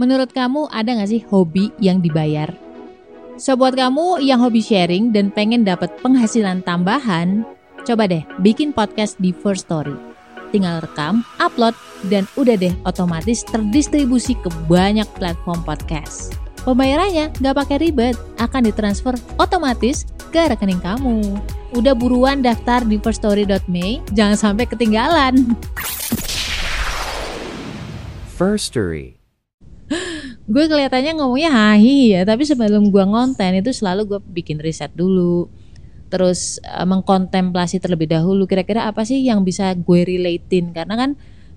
Menurut kamu ada gak sih hobi yang dibayar? So buat kamu yang hobi sharing dan pengen dapat penghasilan tambahan, coba deh bikin podcast di First Story. Tinggal rekam, upload, dan udah deh otomatis terdistribusi ke banyak platform podcast. Pembayarannya nggak pakai ribet, akan ditransfer otomatis ke rekening kamu. Udah buruan daftar di firststory.me, jangan sampai ketinggalan. First Story. Gue kelihatannya ngomongnya hahi ya, tapi sebelum gue ngonten itu selalu gue bikin riset dulu. Terus uh, mengkontemplasi terlebih dahulu kira-kira apa sih yang bisa gue relatein karena kan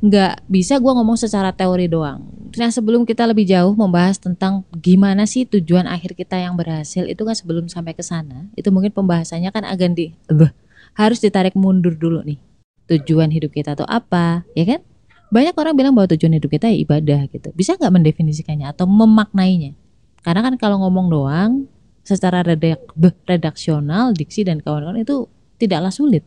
nggak bisa gue ngomong secara teori doang. Nah sebelum kita lebih jauh membahas tentang gimana sih tujuan akhir kita yang berhasil itu kan sebelum sampai ke sana itu mungkin pembahasannya kan akan di uh, harus ditarik mundur dulu nih tujuan hidup kita tuh apa ya kan? Banyak orang bilang bahwa tujuan hidup kita ya ibadah gitu. Bisa nggak mendefinisikannya atau memaknainya? Karena kan kalau ngomong doang secara redak redaksional, diksi dan kawan-kawan itu tidaklah sulit.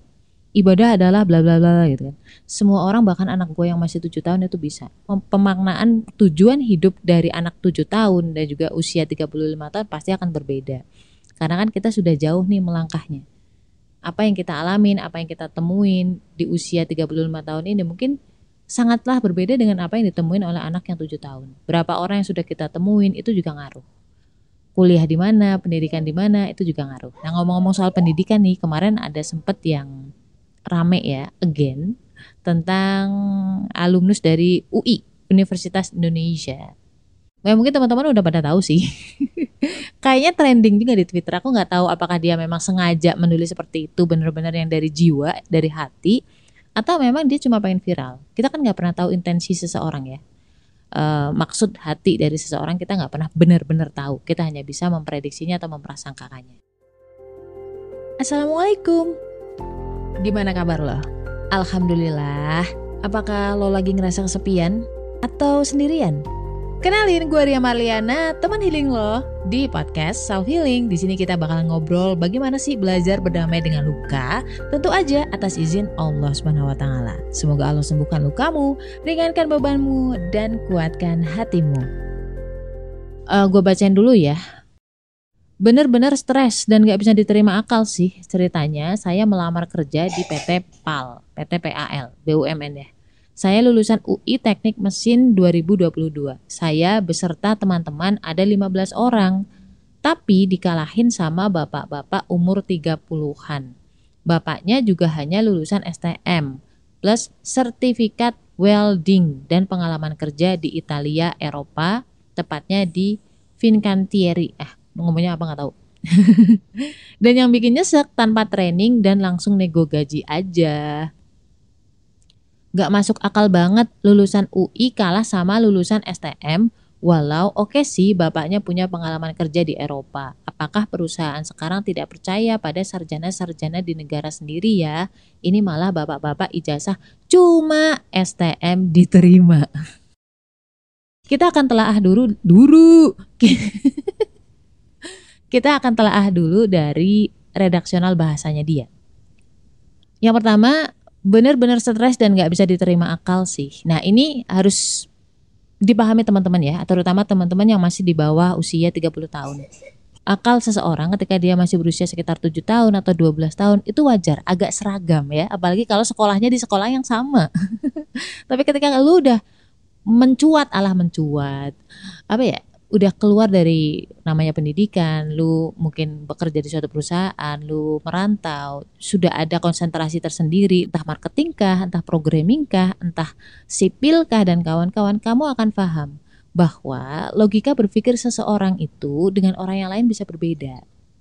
Ibadah adalah bla bla bla gitu kan. Semua orang bahkan anak gue yang masih tujuh tahun itu bisa. Pemaknaan tujuan hidup dari anak tujuh tahun dan juga usia 35 tahun pasti akan berbeda. Karena kan kita sudah jauh nih melangkahnya. Apa yang kita alamin, apa yang kita temuin di usia 35 tahun ini mungkin sangatlah berbeda dengan apa yang ditemuin oleh anak yang tujuh tahun. Berapa orang yang sudah kita temuin itu juga ngaruh. Kuliah di mana, pendidikan di mana itu juga ngaruh. Nah ngomong-ngomong soal pendidikan nih, kemarin ada sempet yang rame ya, again, tentang alumnus dari UI, Universitas Indonesia. Nah, mungkin teman-teman udah pada tahu sih. Kayaknya trending juga di Twitter. Aku nggak tahu apakah dia memang sengaja menulis seperti itu, benar-benar yang dari jiwa, dari hati, atau memang dia cuma pengen viral? Kita kan nggak pernah tahu intensi seseorang ya. Uh, maksud hati dari seseorang kita nggak pernah benar-benar tahu. Kita hanya bisa memprediksinya atau memprasangkakannya. Assalamualaikum. Gimana kabar lo? Alhamdulillah. Apakah lo lagi ngerasa kesepian? Atau sendirian Kenalin gue Ria Marliana, teman healing lo di podcast Self Healing. Di sini kita bakal ngobrol bagaimana sih belajar berdamai dengan luka, tentu aja atas izin Allah Subhanahu wa taala. Semoga Allah sembuhkan lukamu, ringankan bebanmu dan kuatkan hatimu. Uh, gue bacain dulu ya. Bener-bener stres dan gak bisa diterima akal sih ceritanya. Saya melamar kerja di PT PAL, PT PAL, BUMN ya saya lulusan UI Teknik Mesin 2022. Saya beserta teman-teman ada 15 orang. Tapi dikalahin sama bapak-bapak umur 30-an. Bapaknya juga hanya lulusan STM plus sertifikat welding dan pengalaman kerja di Italia, Eropa, tepatnya di Fincantieri. Ah, ngomongnya apa nggak tahu. dan yang bikin nyesek tanpa training dan langsung nego gaji aja. Gak masuk akal banget lulusan UI kalah sama lulusan STM Walau oke okay sih bapaknya punya pengalaman kerja di Eropa. Apakah perusahaan sekarang tidak percaya pada sarjana-sarjana di negara sendiri ya? Ini malah bapak-bapak ijazah cuma STM diterima. Kita akan telaah dulu dulu. Kita akan telaah dulu dari redaksional bahasanya dia. Yang pertama, benar-benar stres dan nggak bisa diterima akal sih. Nah ini harus dipahami teman-teman ya, terutama teman-teman yang masih di bawah usia 30 tahun. Akal seseorang ketika dia masih berusia sekitar 7 tahun atau 12 tahun itu wajar, agak seragam ya, apalagi kalau sekolahnya di sekolah yang sama. Tapi ketika lu udah mencuat Allah mencuat, apa ya? Udah keluar dari namanya pendidikan, lu mungkin bekerja di suatu perusahaan, lu merantau, sudah ada konsentrasi tersendiri, entah marketing kah, entah programming kah, entah sipil kah dan kawan-kawan, kamu akan paham bahwa logika berpikir seseorang itu dengan orang yang lain bisa berbeda,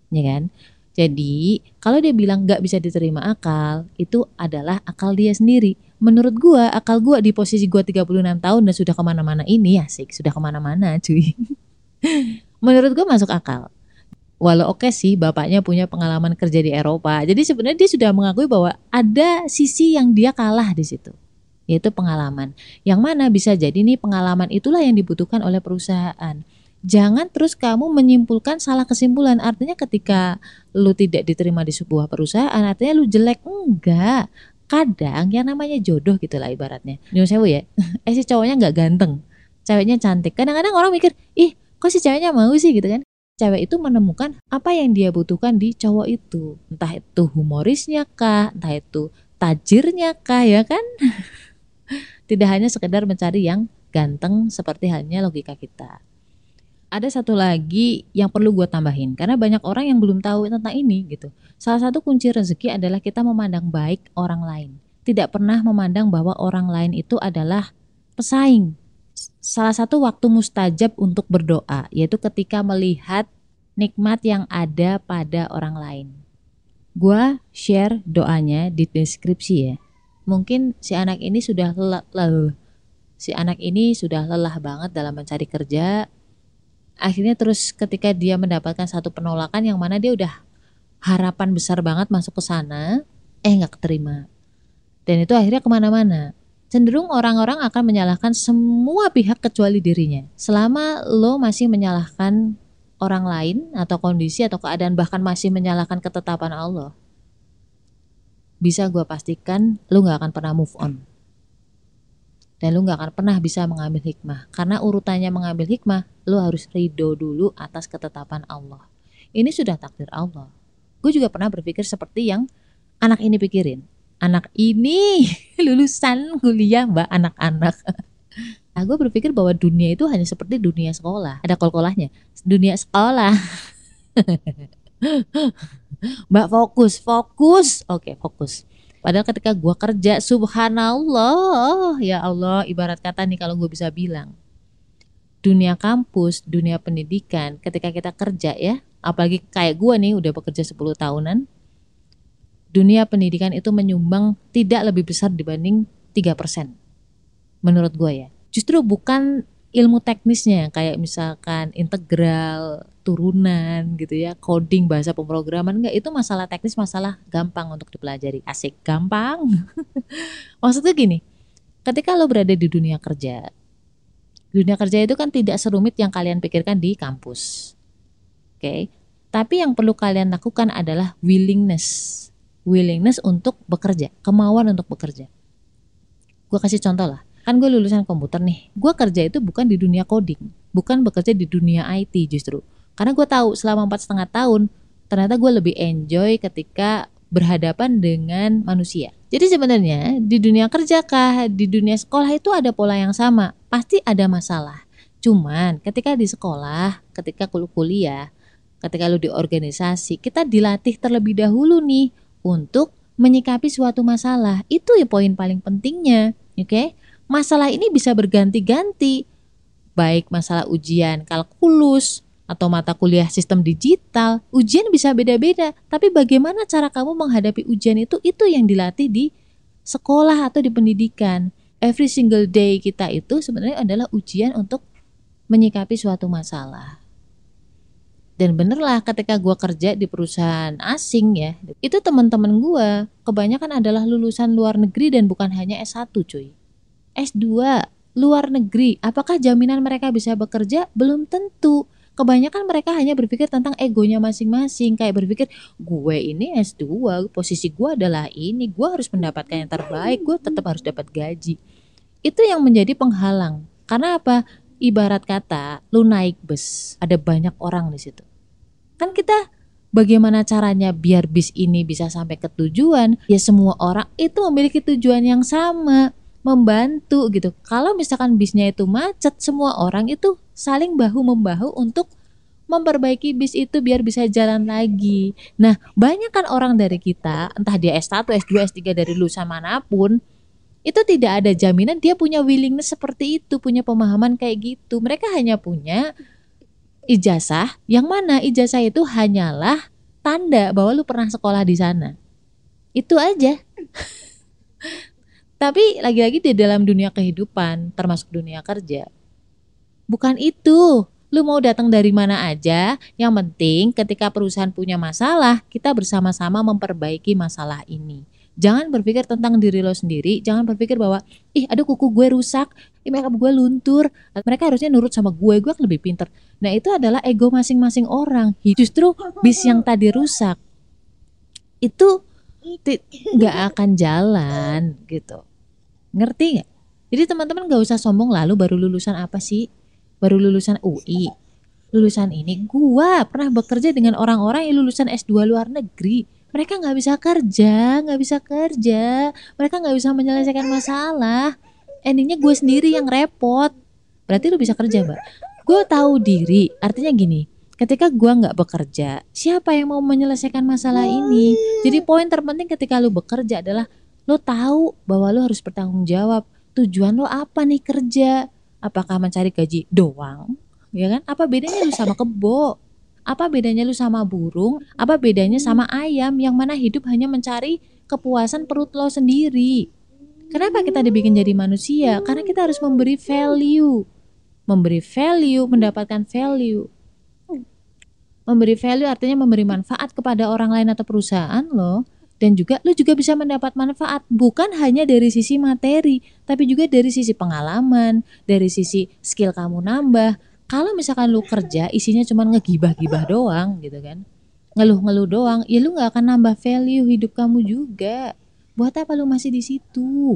ya kan? Jadi kalau dia bilang nggak bisa diterima akal, itu adalah akal dia sendiri. Menurut gua, akal gua di posisi gua 36 tahun dan sudah ke mana-mana ini sih, sudah ke mana-mana cuy. Menurut gua masuk akal. Walau oke okay sih bapaknya punya pengalaman kerja di Eropa. Jadi sebenarnya dia sudah mengakui bahwa ada sisi yang dia kalah di situ. Yaitu pengalaman. Yang mana bisa jadi nih pengalaman itulah yang dibutuhkan oleh perusahaan jangan terus kamu menyimpulkan salah kesimpulan. Artinya ketika lu tidak diterima di sebuah perusahaan, artinya lu jelek. Enggak. Kadang yang namanya jodoh gitu lah ibaratnya. Nyuruh sewu ya, eh si cowoknya nggak ganteng. ceweknya cantik. Kadang-kadang orang mikir, ih kok si ceweknya mau sih gitu kan. Cewek itu menemukan apa yang dia butuhkan di cowok itu. Entah itu humorisnya kah, entah itu tajirnya kah ya kan. Tidak hanya sekedar mencari yang ganteng seperti halnya logika kita. Ada satu lagi yang perlu gue tambahin karena banyak orang yang belum tahu tentang ini gitu. Salah satu kunci rezeki adalah kita memandang baik orang lain. Tidak pernah memandang bahwa orang lain itu adalah pesaing salah satu waktu mustajab untuk berdoa yaitu ketika melihat nikmat yang ada pada orang lain. Gua share doanya di deskripsi ya. Mungkin si anak ini sudah lelah, si anak ini sudah lelah banget dalam mencari kerja. Akhirnya terus ketika dia mendapatkan satu penolakan yang mana dia udah harapan besar banget masuk ke sana, eh nggak keterima. Dan itu akhirnya ke mana-mana cenderung orang-orang akan menyalahkan semua pihak kecuali dirinya. Selama lo masih menyalahkan orang lain atau kondisi atau keadaan bahkan masih menyalahkan ketetapan Allah, bisa gue pastikan lo gak akan pernah move on. Dan lo gak akan pernah bisa mengambil hikmah. Karena urutannya mengambil hikmah, lo harus ridho dulu atas ketetapan Allah. Ini sudah takdir Allah. Gue juga pernah berpikir seperti yang anak ini pikirin anak ini lulusan kuliah mbak anak-anak Nah, gue berpikir bahwa dunia itu hanya seperti dunia sekolah. Ada kol-kolahnya. Dunia sekolah. Mbak fokus, fokus. Oke, fokus. Padahal ketika gue kerja, subhanallah, ya Allah, ibarat kata nih kalau gue bisa bilang. Dunia kampus, dunia pendidikan, ketika kita kerja ya, apalagi kayak gue nih udah bekerja 10 tahunan, dunia pendidikan itu menyumbang tidak lebih besar dibanding 3%. Menurut gue ya. Justru bukan ilmu teknisnya kayak misalkan integral, turunan gitu ya, coding bahasa pemrograman enggak itu masalah teknis, masalah gampang untuk dipelajari. Asik, gampang. Maksudnya gini, ketika lo berada di dunia kerja, dunia kerja itu kan tidak serumit yang kalian pikirkan di kampus. Oke. Okay? Tapi yang perlu kalian lakukan adalah willingness willingness untuk bekerja, kemauan untuk bekerja. Gue kasih contoh lah, kan gue lulusan komputer nih, gue kerja itu bukan di dunia coding, bukan bekerja di dunia IT justru. Karena gue tahu selama empat setengah tahun, ternyata gue lebih enjoy ketika berhadapan dengan manusia. Jadi sebenarnya di dunia kerja kah, di dunia sekolah itu ada pola yang sama, pasti ada masalah. Cuman ketika di sekolah, ketika kuliah, ketika lu di organisasi, kita dilatih terlebih dahulu nih untuk menyikapi suatu masalah. Itu ya poin paling pentingnya, oke? Okay? Masalah ini bisa berganti-ganti. Baik masalah ujian kalkulus atau mata kuliah sistem digital, ujian bisa beda-beda, tapi bagaimana cara kamu menghadapi ujian itu itu yang dilatih di sekolah atau di pendidikan. Every single day kita itu sebenarnya adalah ujian untuk menyikapi suatu masalah dan bener lah ketika gue kerja di perusahaan asing ya itu teman-teman gue kebanyakan adalah lulusan luar negeri dan bukan hanya S1 cuy. S2 luar negeri. Apakah jaminan mereka bisa bekerja? Belum tentu. Kebanyakan mereka hanya berpikir tentang egonya masing-masing kayak berpikir gue ini S2 posisi gue adalah ini gue harus mendapatkan yang terbaik gue tetap harus dapat gaji. Itu yang menjadi penghalang. Karena apa? Ibarat kata lu naik bus, ada banyak orang di situ. Kan kita bagaimana caranya biar bis ini bisa sampai ke tujuan? Ya semua orang itu memiliki tujuan yang sama, membantu gitu. Kalau misalkan bisnya itu macet, semua orang itu saling bahu membahu untuk memperbaiki bis itu biar bisa jalan lagi. Nah, banyak kan orang dari kita, entah dia S1, S2, S3 dari lulusan mana pun, itu tidak ada jaminan dia punya willingness seperti itu, punya pemahaman kayak gitu. Mereka hanya punya ijazah yang mana ijazah itu hanyalah tanda bahwa lu pernah sekolah di sana. Itu aja. Tapi lagi-lagi di dalam dunia kehidupan, termasuk dunia kerja, bukan itu. Lu mau datang dari mana aja, yang penting ketika perusahaan punya masalah, kita bersama-sama memperbaiki masalah ini. Jangan berpikir tentang diri lo sendiri, jangan berpikir bahwa ih ada kuku gue rusak, ih makeup gue luntur. Mereka harusnya nurut sama gue, gue lebih pinter. Nah itu adalah ego masing-masing orang. Justru bis yang tadi rusak itu nggak akan jalan gitu. Ngerti nggak? Jadi teman-teman gak usah sombong lalu baru lulusan apa sih? Baru lulusan UI. Lulusan ini gua pernah bekerja dengan orang-orang yang lulusan S2 luar negeri. Mereka nggak bisa kerja, nggak bisa kerja. Mereka nggak bisa menyelesaikan masalah. Endingnya gue sendiri yang repot. Berarti lu bisa kerja, mbak. Gue tahu diri. Artinya gini, ketika gua nggak bekerja, siapa yang mau menyelesaikan masalah ini? Jadi poin terpenting ketika lu bekerja adalah lu tahu bahwa lu harus bertanggung jawab tujuan lo apa nih kerja? Apakah mencari gaji doang? Ya kan? Apa bedanya lu sama kebo? Apa bedanya lu sama burung? Apa bedanya sama ayam yang mana hidup hanya mencari kepuasan perut lo sendiri? Kenapa kita dibikin jadi manusia? Karena kita harus memberi value. Memberi value, mendapatkan value. Memberi value artinya memberi manfaat kepada orang lain atau perusahaan lo dan juga lu juga bisa mendapat manfaat bukan hanya dari sisi materi tapi juga dari sisi pengalaman dari sisi skill kamu nambah kalau misalkan lu kerja isinya cuma ngegibah-gibah doang gitu kan ngeluh-ngeluh doang ya lu nggak akan nambah value hidup kamu juga buat apa lu masih di situ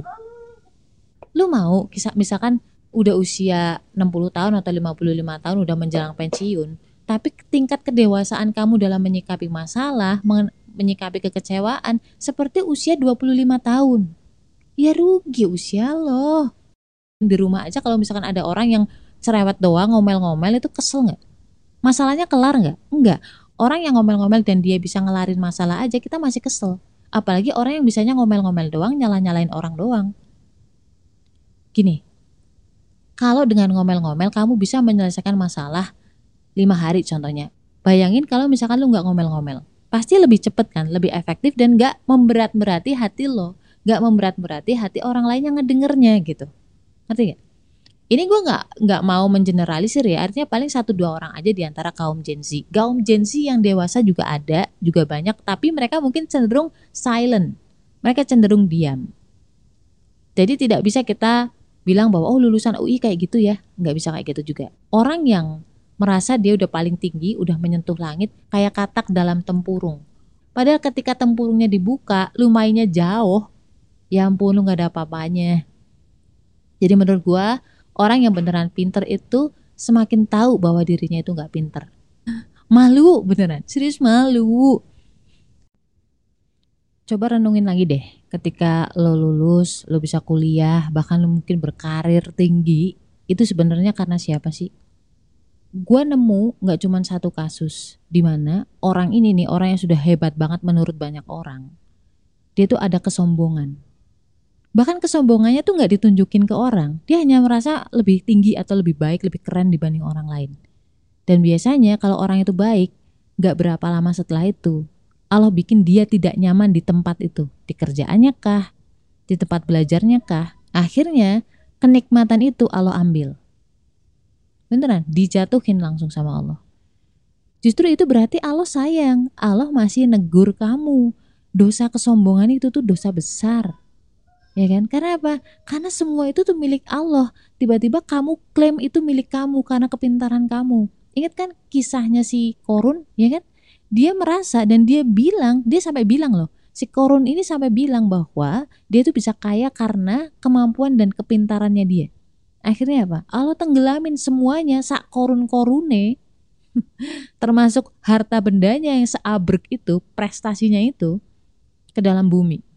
lu mau kisah misalkan udah usia 60 tahun atau 55 tahun udah menjelang pensiun tapi tingkat kedewasaan kamu dalam menyikapi masalah menyikapi kekecewaan seperti usia 25 tahun. Ya rugi usia loh. Di rumah aja kalau misalkan ada orang yang cerewet doang ngomel-ngomel itu kesel nggak? Masalahnya kelar nggak? Enggak. Orang yang ngomel-ngomel dan dia bisa ngelarin masalah aja kita masih kesel. Apalagi orang yang bisanya ngomel-ngomel doang nyala-nyalain orang doang. Gini, kalau dengan ngomel-ngomel kamu bisa menyelesaikan masalah lima hari contohnya. Bayangin kalau misalkan lu nggak ngomel-ngomel pasti lebih cepet kan, lebih efektif dan gak memberat-berati hati lo, gak memberat-berati hati orang lain yang ngedengernya gitu. Ngerti gak? Ini gue gak, nggak mau mengeneralisir ya, artinya paling satu dua orang aja di antara kaum Gen Z. Kaum Gen Z yang dewasa juga ada, juga banyak, tapi mereka mungkin cenderung silent. Mereka cenderung diam. Jadi tidak bisa kita bilang bahwa oh lulusan UI kayak gitu ya, nggak bisa kayak gitu juga. Orang yang merasa dia udah paling tinggi, udah menyentuh langit, kayak katak dalam tempurung. Padahal ketika tempurungnya dibuka, lumayannya jauh. Ya ampun, lu gak ada apa-apanya. Jadi menurut gua, orang yang beneran pinter itu semakin tahu bahwa dirinya itu gak pinter. Malu beneran, serius malu. Coba renungin lagi deh, ketika lo lulus, lo bisa kuliah, bahkan lo mungkin berkarir tinggi, itu sebenarnya karena siapa sih? gue nemu nggak cuma satu kasus di mana orang ini nih orang yang sudah hebat banget menurut banyak orang dia tuh ada kesombongan bahkan kesombongannya tuh nggak ditunjukin ke orang dia hanya merasa lebih tinggi atau lebih baik lebih keren dibanding orang lain dan biasanya kalau orang itu baik nggak berapa lama setelah itu Allah bikin dia tidak nyaman di tempat itu di kerjaannya kah di tempat belajarnya kah akhirnya kenikmatan itu Allah ambil Beneran, dijatuhin langsung sama Allah. Justru itu berarti Allah sayang. Allah masih negur kamu. Dosa kesombongan itu tuh dosa besar. Ya kan? Karena apa? Karena semua itu tuh milik Allah. Tiba-tiba kamu klaim itu milik kamu karena kepintaran kamu. Ingat kan kisahnya si Korun, ya kan? Dia merasa dan dia bilang, dia sampai bilang loh, si Korun ini sampai bilang bahwa dia tuh bisa kaya karena kemampuan dan kepintarannya dia. Akhirnya apa? Allah tenggelamin semuanya sak korun-korune termasuk harta bendanya yang seabrek itu, prestasinya itu ke dalam bumi.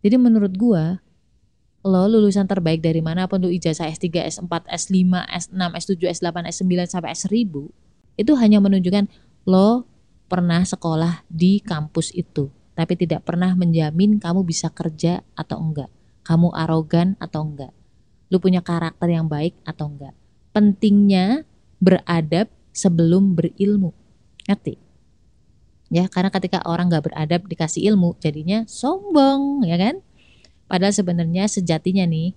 Jadi menurut gua lo lulusan terbaik dari mana pun lu ijazah S3, S4, S5, S6, S7, S8, S9 sampai S1000 itu hanya menunjukkan lo pernah sekolah di kampus itu tapi tidak pernah menjamin kamu bisa kerja atau enggak kamu arogan atau enggak lu punya karakter yang baik atau enggak. Pentingnya beradab sebelum berilmu. Ngerti? Ya, karena ketika orang nggak beradab dikasih ilmu, jadinya sombong, ya kan? Padahal sebenarnya sejatinya nih,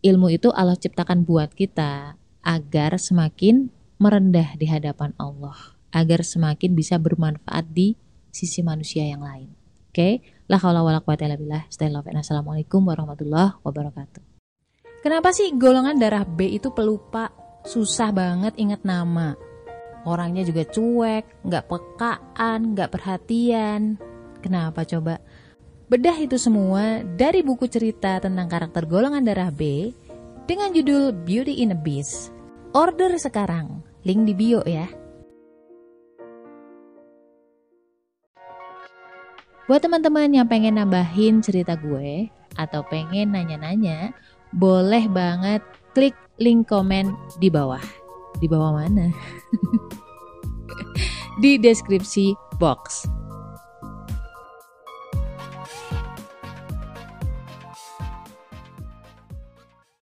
ilmu itu Allah ciptakan buat kita agar semakin merendah di hadapan Allah, agar semakin bisa bermanfaat di sisi manusia yang lain. Oke, okay? la haula wala. Stay love and assalamualaikum warahmatullahi wabarakatuh. Kenapa sih golongan darah B itu pelupa? Susah banget ingat nama. Orangnya juga cuek, nggak pekaan, nggak perhatian. Kenapa coba? Bedah itu semua dari buku cerita tentang karakter golongan darah B dengan judul Beauty in a Beast. Order sekarang, link di bio ya. Buat teman-teman yang pengen nambahin cerita gue atau pengen nanya-nanya, boleh banget klik link komen di bawah. Di bawah mana? di deskripsi box.